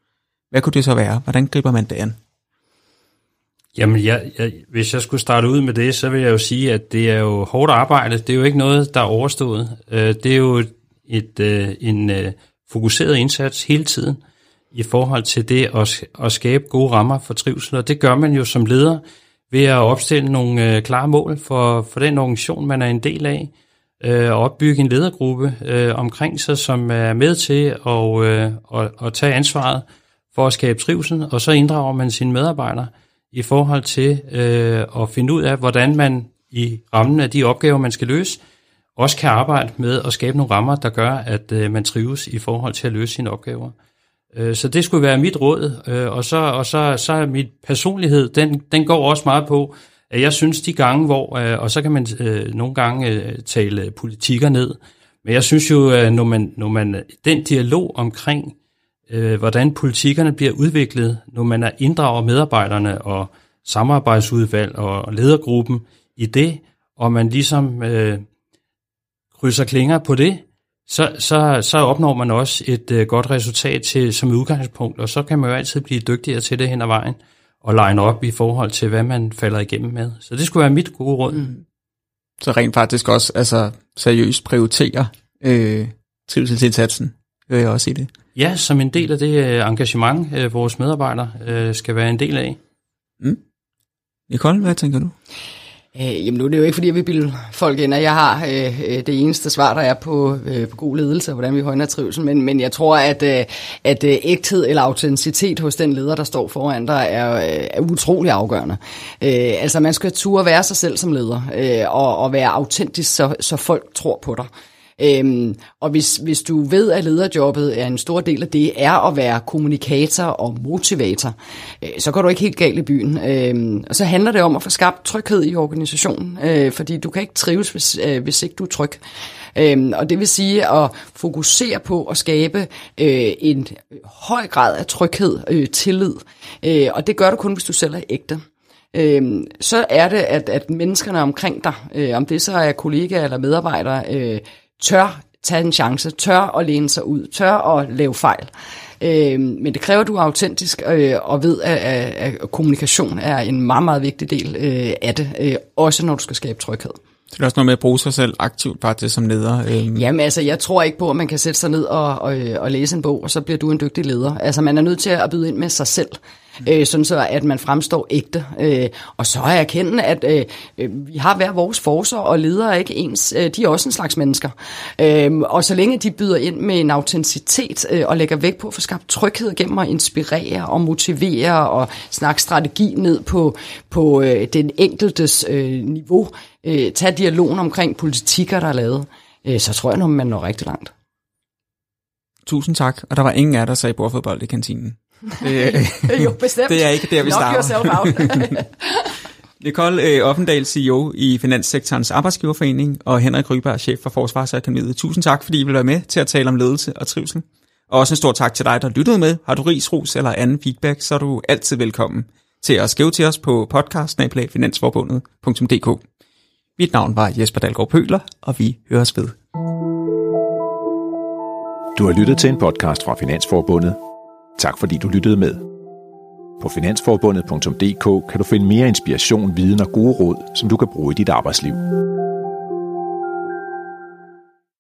hvad kunne det så være? Hvordan griber man det an? Jamen, jeg, jeg, hvis jeg skulle starte ud med det, så vil jeg jo sige, at det er jo hårdt arbejde. Det er jo ikke noget, der er overstået. Øh, det er jo et, øh, en øh, fokuseret indsats hele tiden i forhold til det at, at skabe gode rammer for trivsel, og det gør man jo som leder ved at opstille nogle øh, klare mål for, for den organisation, man er en del af, øh, og opbygge en ledergruppe øh, omkring sig, som er med til at, øh, at, at tage ansvaret for at skabe trivsel, og så inddrager man sine medarbejdere i forhold til øh, at finde ud af, hvordan man i rammen af de opgaver, man skal løse, også kan arbejde med at skabe nogle rammer, der gør, at øh, man trives i forhold til at løse sine opgaver. Øh, så det skulle være mit råd, øh, og så, og så, så er mit personlighed, den, den går også meget på, at jeg synes de gange, hvor, øh, og så kan man øh, nogle gange øh, tale politikker ned, men jeg synes jo, øh, når, man, når man den dialog omkring, øh, hvordan politikkerne bliver udviklet, når man er inddrager medarbejderne og samarbejdsudvalg og ledergruppen i det, og man ligesom øh, krydser klinger på det, så, så, så opnår man også et øh, godt resultat til, som udgangspunkt, og så kan man jo altid blive dygtigere til det hen ad vejen, og line op i forhold til, hvad man falder igennem med. Så det skulle være mit gode råd. Mm. Så rent faktisk også altså, seriøst prioritere øh, trivselsindsatsen, hører jeg også i det. Ja, som en del af det øh, engagement, øh, vores medarbejdere øh, skal være en del af. Mm. Nicole, hvad tænker du? Øh, jamen nu er det jo ikke, fordi vi bilde folk ind, at jeg har øh, øh, det eneste svar, der er på, øh, på god ledelse, og hvordan vi højner trivsel, men, men jeg tror, at, øh, at øh, ægthed eller autenticitet hos den leder, der står foran dig, er, øh, er utrolig afgørende. Øh, altså man skal turde være sig selv som leder, øh, og, og være autentisk, så, så folk tror på dig. Øhm, og hvis, hvis du ved, at lederjobbet er en stor del af det, er at være kommunikator og motivator, øh, så går du ikke helt galt i byen. Øhm, og så handler det om at få skabt tryghed i organisationen, øh, fordi du kan ikke trives, hvis, øh, hvis ikke du er tryg. Øhm, og det vil sige at fokusere på at skabe øh, en høj grad af tryghed, øh, tillid. Øh, og det gør du kun, hvis du selv er ægte. Øh, så er det, at, at menneskerne omkring dig, øh, om det så er kollegaer eller medarbejdere, øh, tør tage en chance, tør at læne sig ud, tør at lave fejl. Øh, men det kræver, at du er autentisk øh, og ved, at, at, at kommunikation er en meget, meget vigtig del øh, af det, øh, også når du skal skabe tryghed. Så det er også noget med at bruge sig selv aktivt faktisk som leder. Øhm. Jamen altså, jeg tror ikke på, at man kan sætte sig ned og, og, og læse en bog, og så bliver du en dygtig leder. Altså, man er nødt til at byde ind med sig selv øh, sådan så at man fremstår ægte. Øh, og så er jeg erkende, at øh, øh, vi har hver vores forser, og ledere ikke ens. Øh, de er også en slags mennesker. Øh, og så længe de byder ind med en autenticitet øh, og lægger vægt på at få skabt tryghed gennem at inspirere og motivere og snakke strategi ned på, på øh, den enkeltes øh, niveau, øh, tage dialogen omkring politikker, der er lavet, øh, så tror jeg, at man når rigtig langt. Tusind tak, og der var ingen af der sagde bordfodbold i kantinen. Det, jo, bestemt. Det er ikke der, vi Knock starter. Nicole øh, Offendal, CEO i Finanssektorens Arbejdsgiverforening, og Henrik Ryberg, chef for Forsvarsakademiet. Tusind tak, fordi I vil være med til at tale om ledelse og trivsel. Og også en stor tak til dig, der lyttede med. Har du ris, ros eller anden feedback, så er du altid velkommen til at skrive til os på podcast finansforbundet.dk. Mit navn var Jesper Dalgaard Pøler, og vi høres ved. Du har lyttet til en podcast fra Finansforbundet. Tak fordi du lyttede med. På finansforbundet.dk kan du finde mere inspiration, viden og gode råd, som du kan bruge i dit arbejdsliv.